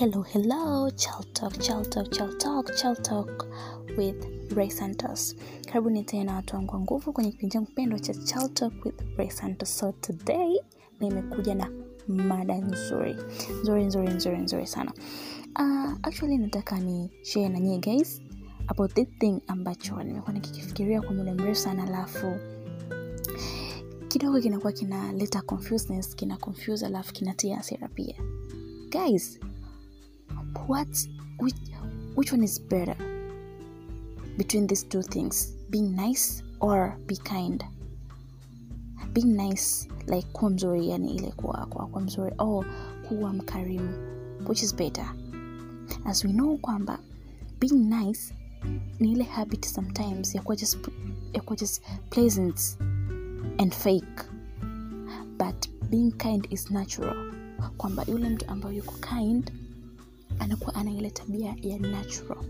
Hello, hello, Child Talk, Child Talk, Child Talk, Child Talk with Ray Santos. Karibuni tena watu wangu wa nguvu kwenye kipindi changu pendwa cha Child Talk with Ray Santos. So today nimekuja na mada nzuri nzuri nzuri nzuri nzuri sana. Uh, actually nataka ni share na nyie guys about this thing ambacho nimekuwa nikikifikiria kwa muda mrefu sana alafu kidogo kinakuwa kinaleta confuseness kina confuse alafu kinatia hasira pia guys what which, which one is better between these two things? Being nice or be kind? Being nice like kuwa mzuri yani ile kuwa, mzuri or kuwa mkarimu which is better? As we know kwamba being nice ni ile habit sometimes yakuwa just, just pleasant and fake. But being kind is natural. Kwamba yule mtu ambayo yuko kind anakuwa ana ile tabia ya natural.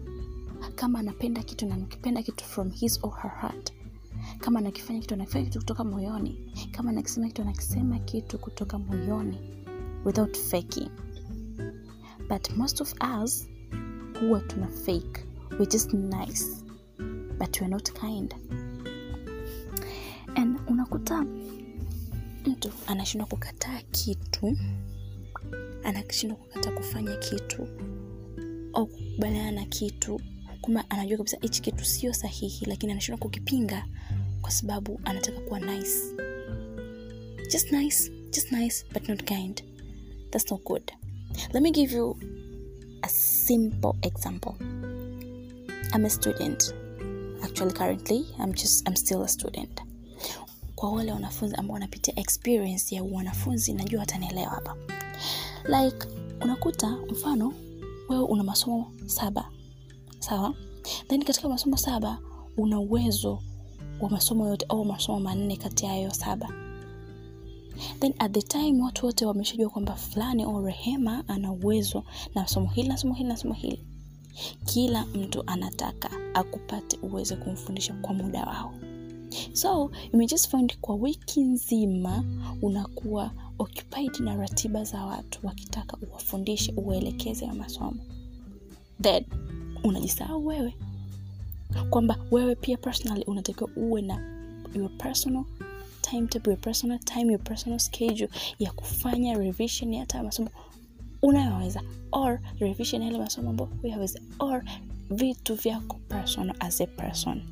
Kama anapenda kitu na nakipenda kitu from his or her heart. Kama anakifanya kitu anakifanya kitu kutoka moyoni. Kama anakisema kitu anakisema kitu kutoka moyoni. Without faking. But most of us huwa tuna fake we're just nice. But we're not kind. And unakuta mtu anashindwa kukataa kitu anashindwa kukata kufanya kitu au kukubaliana na kitu kuma anajua kabisa hichi kitu sio sahihi lakini anashindwa kukipinga kwa sababu anataka kuwa nice. Just nice just nice but not kind. That's not good. Let me give you a simple example. I'm a student. Actually currently i'm just i'm still a student. Kwa wale wanafunzi ambao wanapitia experience ya wanafunzi najua watanielewa hapa like unakuta mfano wewe una masomo saba. Sawa? Then katika masomo saba una uwezo wa masomo yote au masomo manne kati ya hayo saba. Then at the time watu wote wameshajua kwamba fulani au rehema ana uwezo na somo hili na somo hili na somo hili. Kila mtu anataka akupate uweze kumfundisha kwa muda wao. So imejust find kwa wiki nzima unakuwa occupied na ratiba za watu wakitaka uwafundishe uwaelekeze ya masomo. Then unajisahau wewe. Kwamba wewe pia personally unatakiwa uwe na your personal timetable your personal time your personal schedule ya kufanya revision hata masomo unayoweza or revision yale masomo ambayo huyaweza or vitu vyako personal as a person.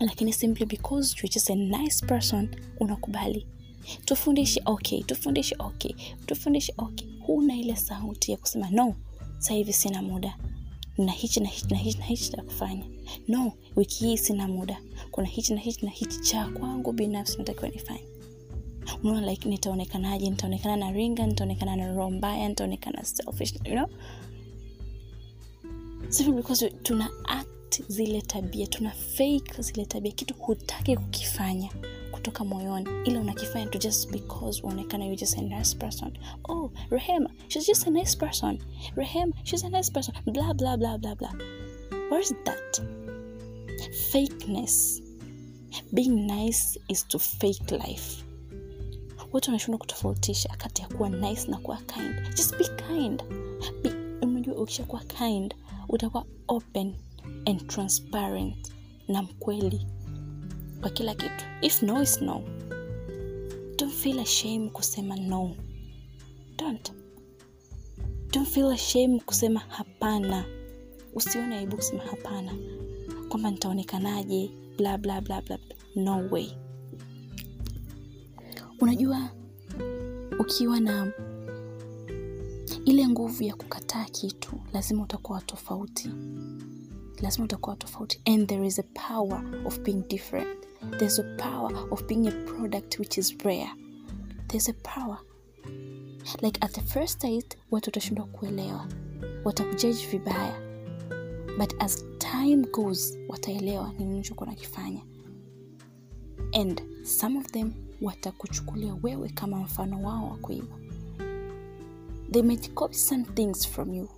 Lakini simply because you're just a nice person unakubali tufundishe okay tufundishe okay tufundishe okay. Huna ile sauti ya kusema no sasa hivi sina muda. Na hichi na hichi na hichi cha kufanya. No wiki hii sina muda. Kuna hichi na hichi na hichi cha kwangu binafsi natakiwa nifanye. Unaona like nitaonekanaje? Nitaonekana na ringa nitaonekana na roho mbaya nitaonekana selfish you know? Because tuna act zile tabia tuna fake zile tabia kitu hutaki kukifanya kutoka moyoni. Ila unakifanya tu just because uonekana you just a nice person. Oh rehema she's just a nice person. Rehema she's a nice person. Blah blah blah blah blah is that? Fakeness. Being nice is to fake life. Watu wanashindwa kutofautisha kati ya kuwa nice na kuwa kind. Just be kind. Unajua ukishakuwa kind utakuwa open and transparent na mkweli kwa kila kitu. If no is no. Don't feel ashame kusema no. Don't. Don't feel ashame kusema hapana. Usione aibu kusema hapana. Kwamba nitaonekanaje bla bla bla bla. No way. Unajua ukiwa na ile nguvu ya kukataa kitu lazima utakuwa tofauti. Lazima utakuwa tofauti. And there is a power of being different there's a power of being a product which is rare. There's a power. Like at the first sight, watu watashindwa kuelewa. Watakujaji vibaya. But as time goes wataelewa ni nini chokuwa nakifanya and some of them watakuchukulia wewe kama mfano wao wa kuiga they might copy some things from you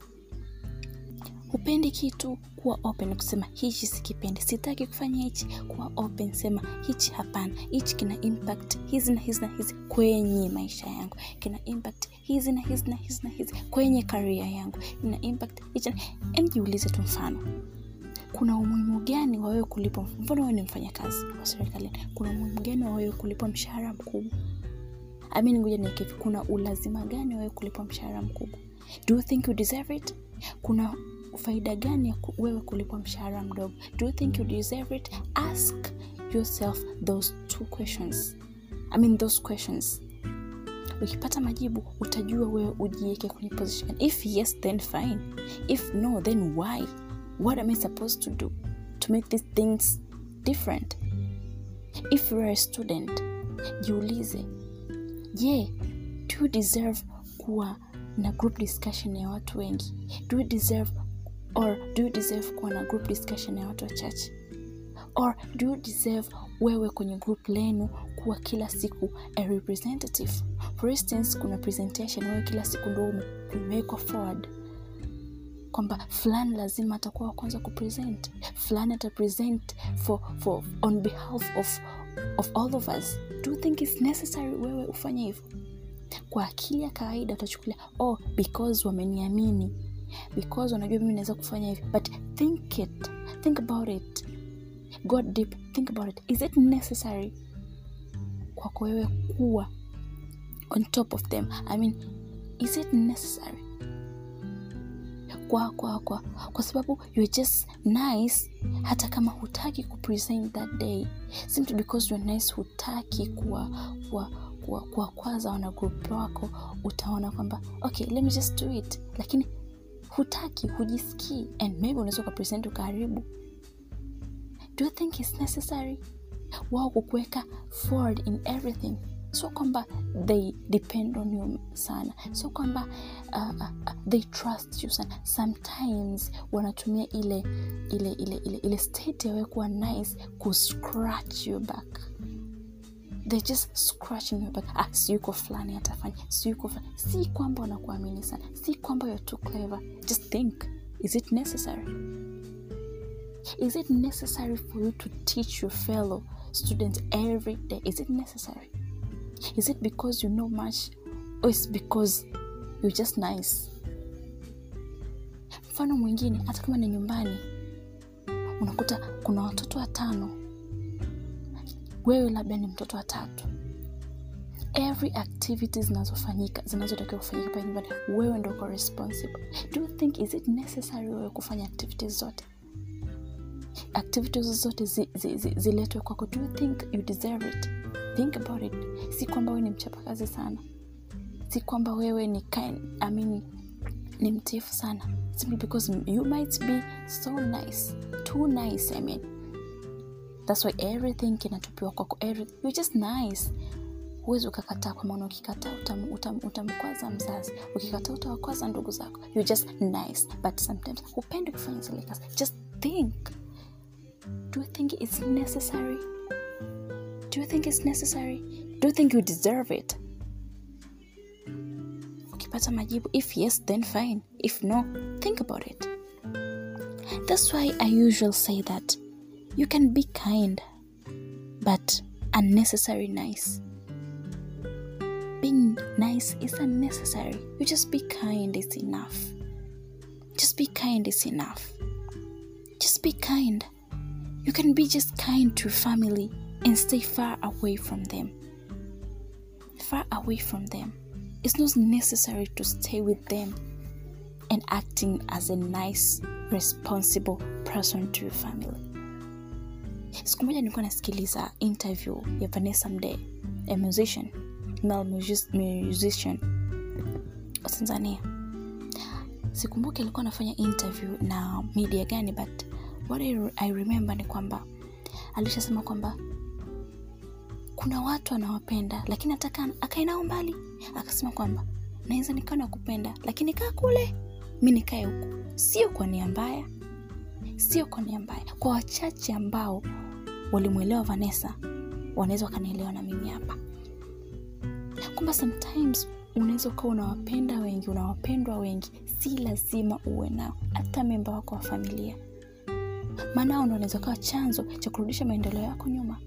hupendi kitu kuwa open kusema hichi sikipendi sitaki kufanya hichi kuwa open sema hichi hapana hichi kina impact hizi na hizi na hizi kwenye maisha yangu kina impact hizi na hizi na hizi na hizi kwenye karia yangu kina impact hichi na- Em, jiulize tu mfano. Kuna umuhimu gani wa wewe kulipwa mfano wewe ni mfanyakazi wa serikalini kuna umuhimu gani wa wewe kulipwa mshahara mkubwa? Amini ngoja nikivi kuna ulazima gani wa wewe kulipwa mshahara mkubwa? Do you think you deserve it? Kuna faida gani ya wewe kulipwa mshahara mdogo? Do you think you deserve it? Ask yourself those two questions. I mean those questions. Ukipata majibu utajua wewe ujiweke kwenye position. If yes then fine. If no then why? What am i supposed to do to make these things different? If you're a student jiulize je do you deserve kuwa na group discussion ya watu wengi? Do you deserve or do you deserve kuwa na group discussion ya watu wachache? Or do you deserve wewe kwenye group lenu kuwa kila siku a representative? For instance kuna presentation wewe kila siku ndo umewekwa forward. Kwamba fulani lazima atakuwa wa kwanza kupresent. Fulani atapresent on behalf of, of all of us. Do you think it's necessary wewe ufanye hivyo? Kwa akili ya kawaida utachukulia oh because wameniamini because unajua mimi naweza kufanya hivi. But think it. Think about it. Go deep. Think about it. Is it necessary kwako wewe kuwa on top of them? I mean is it necessary? Kwa kwa kwa. Kwa sababu you're just nice hata kama hutaki kupresent that day. Simply because you're nice hutaki kuwa kuwa kuwa kuwakwaza wana group wako utaona kwamba okay let me just do it. Lakini hutaki hujisikii and maybe unaweza ukapresent ukaharibu. Do you think it's necessary? Wao kukuweka forward in everything. Sio kwamba they depend on you sana. Sio kwamba uh, uh, uh, they trust you sana. Sometimes wanatumia ile ile ile ile, ile state yawe kuwa nice kuscratch you back they just scratching your back ah, si yuko fulani atafanya si yuko fulani. Si kwamba wanakuamini sana si kwamba you're too clever. Just think is it necessary? Is it necessary for you to teach your fellow students every day? Is it necessary? Is it because you know much or is because you're just nice? Mfano mwingine hata kama ni nyumbani unakuta kuna watoto watano wewe labda ni mtoto wa tatu. Every activity zinazofanyika zinazotakiwa kufanyika pale nyumbani wewe ndo uko responsible. Do you think is it necessary wewe kufanya activities zote? Activities zote ziletwe zi, zi, zi kwako. Do you think you deserve it? Think about it. Si kwamba wewe ni mchapakazi sana. Si kwamba wewe ni kind, I mean, ni mtifu sana. Simply because you might be so nice. Too nice I mean that's why everything kinatupiwa kwako you're just nice. Huwezi ukakataa kwa maana ukikataa utam, utam, utamkwaza mzazi. Ukikataa utawakwaza ndugu zako. You just nice. But sometimes hupendi kufanya zile kazi. Just think. Do you think it's necessary? Do you think it's necessary? Do you think you deserve it? Ukipata majibu if yes then fine. If no think about it. That's why i usually say that you can be kind but unnecessary nice. Being nice is unnecessary. You just be kind is enough. Just be kind is enough. Just be kind. You can be just kind to family and stay far away from them. Far away from them. It's not necessary to stay with them and acting as a nice responsible person to your family siku moja nilikuwa nasikiliza interview ya vanessa mdee a musician male musician. Tanzania sikumbuki alikuwa anafanya interview na media gani but what I, remember ni kwamba alishasema kwamba kuna watu anawapenda lakini ataka akae nao mbali. Akasema kwamba naweza nikawa nakupenda lakini kaa kule. Mi nikae huku. Sio kwa nia mbaya. Sio kwa nia mbaya. Kwa wachache ambao walimwelewa vanessa. Wanaweza wakanielewa na mimi hapa. Kwamba sometimes unaweza ukawa unawapenda wengi unawapendwa wengi si lazima uwe nao. Hata memba wako wa familia. Maana ao ndo unaweza ukawa chanzo cha kurudisha maendeleo yako nyuma.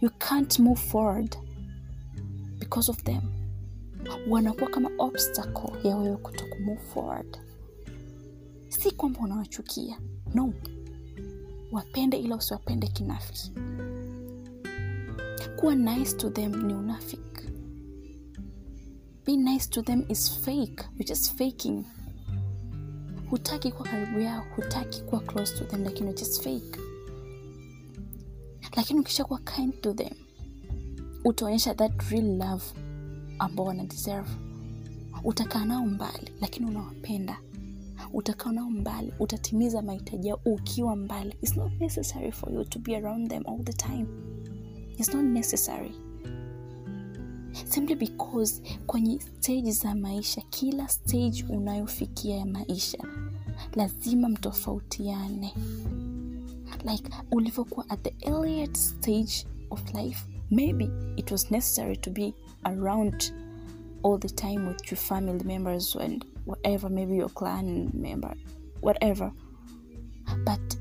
You can't move forward because of them. Wanakuwa kama obstacle ya wewe kuto kumove forward. Si kwamba unawachukia. No wapende ila usiwapende kinafiki. Kuwa nice to them ni unafik be nice to them is fake you're faking. Hutaki kuwa karibu yao hutaki kuwa close to them lakini you're just fake. Lakini ukishakuwa kind to them utaonyesha that real love ambao wana deserve. Utakaa nao mbali lakini unawapenda utakaa nao mbali utatimiza mahitaji yao ukiwa mbali. Its not necessary for you to be around them all the time. Its not necessary. Simply because kwenye stage za maisha kila stage unayofikia ya maisha lazima mtofautiane. Like ulivyokuwa at the earliest stage of life maybe it was necessary to be around all the time with your family members and whatever maybe your clan member whatever. But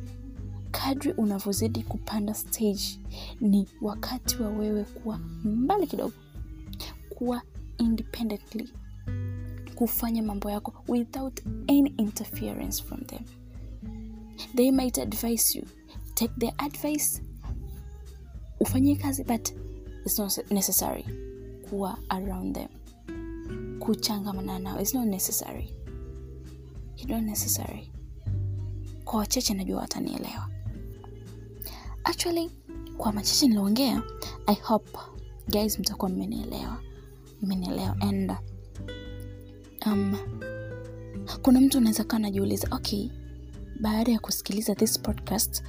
kadri unavyozidi kupanda stage ni wakati wa wewe kuwa mbali kidogo kuwa independently kufanya mambo yako without any interference from them. They might advise you take their advice ufanyie kazi but it's not necessary kuwa around them kuchangamana nao. It's not necessary. It's not necessary. Kwa wachache najua watanielewa. Actually kwa machache niliongea i hope guys mtakuwa mmenielewa. Mmenielewa. And um, kuna mtu unaweza kaa najiuliza okay baada ya kusikiliza this podcast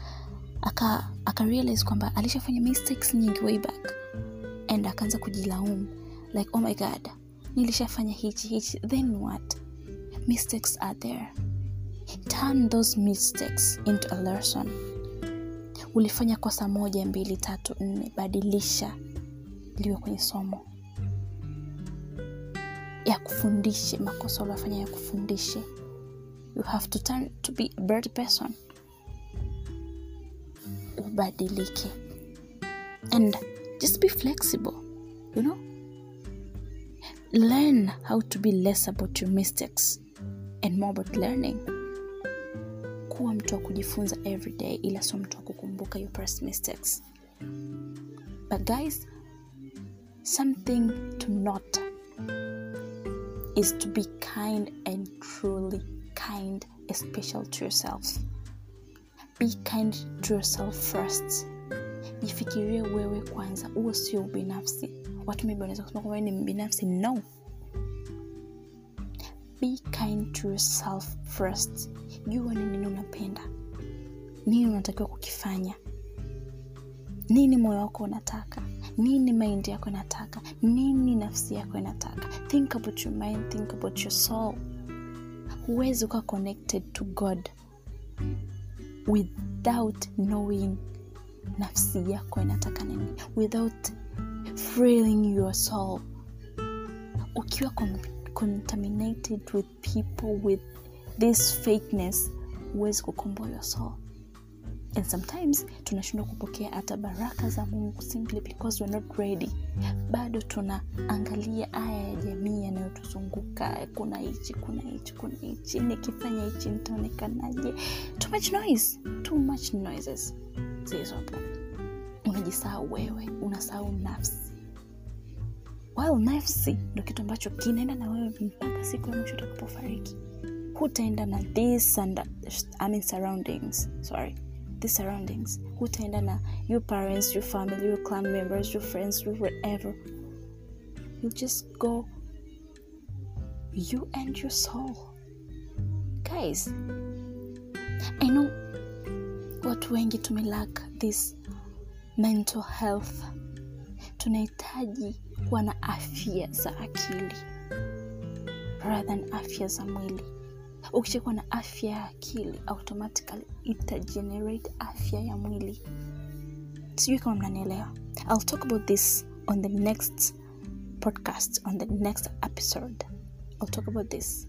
aka aka kwamba alishafanya mistakes nyingi way back. And akaanza kujilaumu. Like oh my god nilishafanya hichi hichi. Then what? Mistakes are there. Turn those mistakes into a lesson. Ulifanya kosa moja mbili tatu nne. Badilisha liwe kwenye somo. Ya kufundishe makosa uliofanya ya kufundishe. You have to turn to be a better person. Ubadilike. And just be flexible you know learn how to be less about your mistakes and more about learning. Kuwa mtu wa kujifunza every day ila sio mtu wa kukumbuka your past mistakes. But guys something to note is to be kind and truly kind especially to yourself. Be kind to yourself first. Jifikirie wewe kwanza huo sio ubinafsi watu maybe wanaweza kusema kwamba ni mbinafsi no. Be kind to yourself first. Jua ni nini unapenda. Nini unatakiwa kukifanya. Nini moyo wako unataka. Nini maindi yako inataka. Nini nafsi yako inataka. Think about your mind think about your soul. Huwezi ukawa connected to god without knowing nafsi yako inataka nini. Without feeling your soul. Ukiwa con- contaminated with people with this fakeness huwezi kukomboa your soul. And sometimes tunashindwa kupokea hata baraka za mungu simply because we're not ready. Bado tunaangalia aya ya jamii yanayotuzunguka. Kuna hichi kuna hichi kuna hichi. Nikifanya hichi nitaonekanaje? Too much noise. Too much noises. Zilizopo unajisahau wewe unasahau nafsi. Well nafsi ndo kitu ambacho kinaenda na wewe mpaka siku ya mwisho utakapofariki. Hutaenda na this and I mean surroundings sorry the surroundings. Hutaenda na your parents your family your clan members your friends your you just go you and your soul. Guys i know watu wengi tumelack this mental health. Tunahitaji kuwa na afya za akili rather than afya za mwili. Ukishakuwa na afya ya akili automatically itagenerate afya ya mwili. Sijui kama mnanielewa. Ill talk about this on the next podcast on the next episode. I'll talk about this.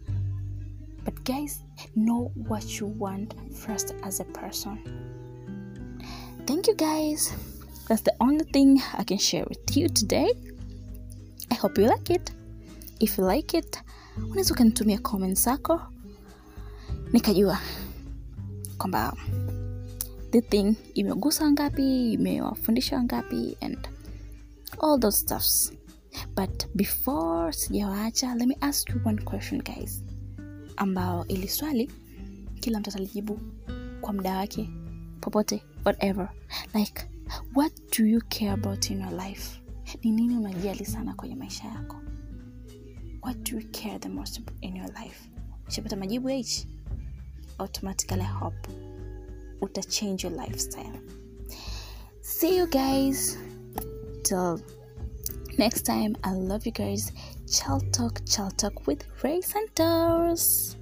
But guys know what you want first as a person. Thank you guys that's the only thing i can share with you today. I hope you like it. If you like it unaweza ukanitumia comment zako nikajua kwamba the thing imegusa wangapi imewafundisha wangapi and all those stuffs. But before sijawaacha let me ask you one question guys ambao ili swali kila mtu atalijibu kwa muda wake popote whatever. Like what do you care about in your life? Ni nini unajali sana kwenye maisha yako? What do you care the most in your life? Ushapata majibu h? Automatically hop hope uta change your lifestyle. See you guys till next time. I love you guys. Child talk child talk with ray santos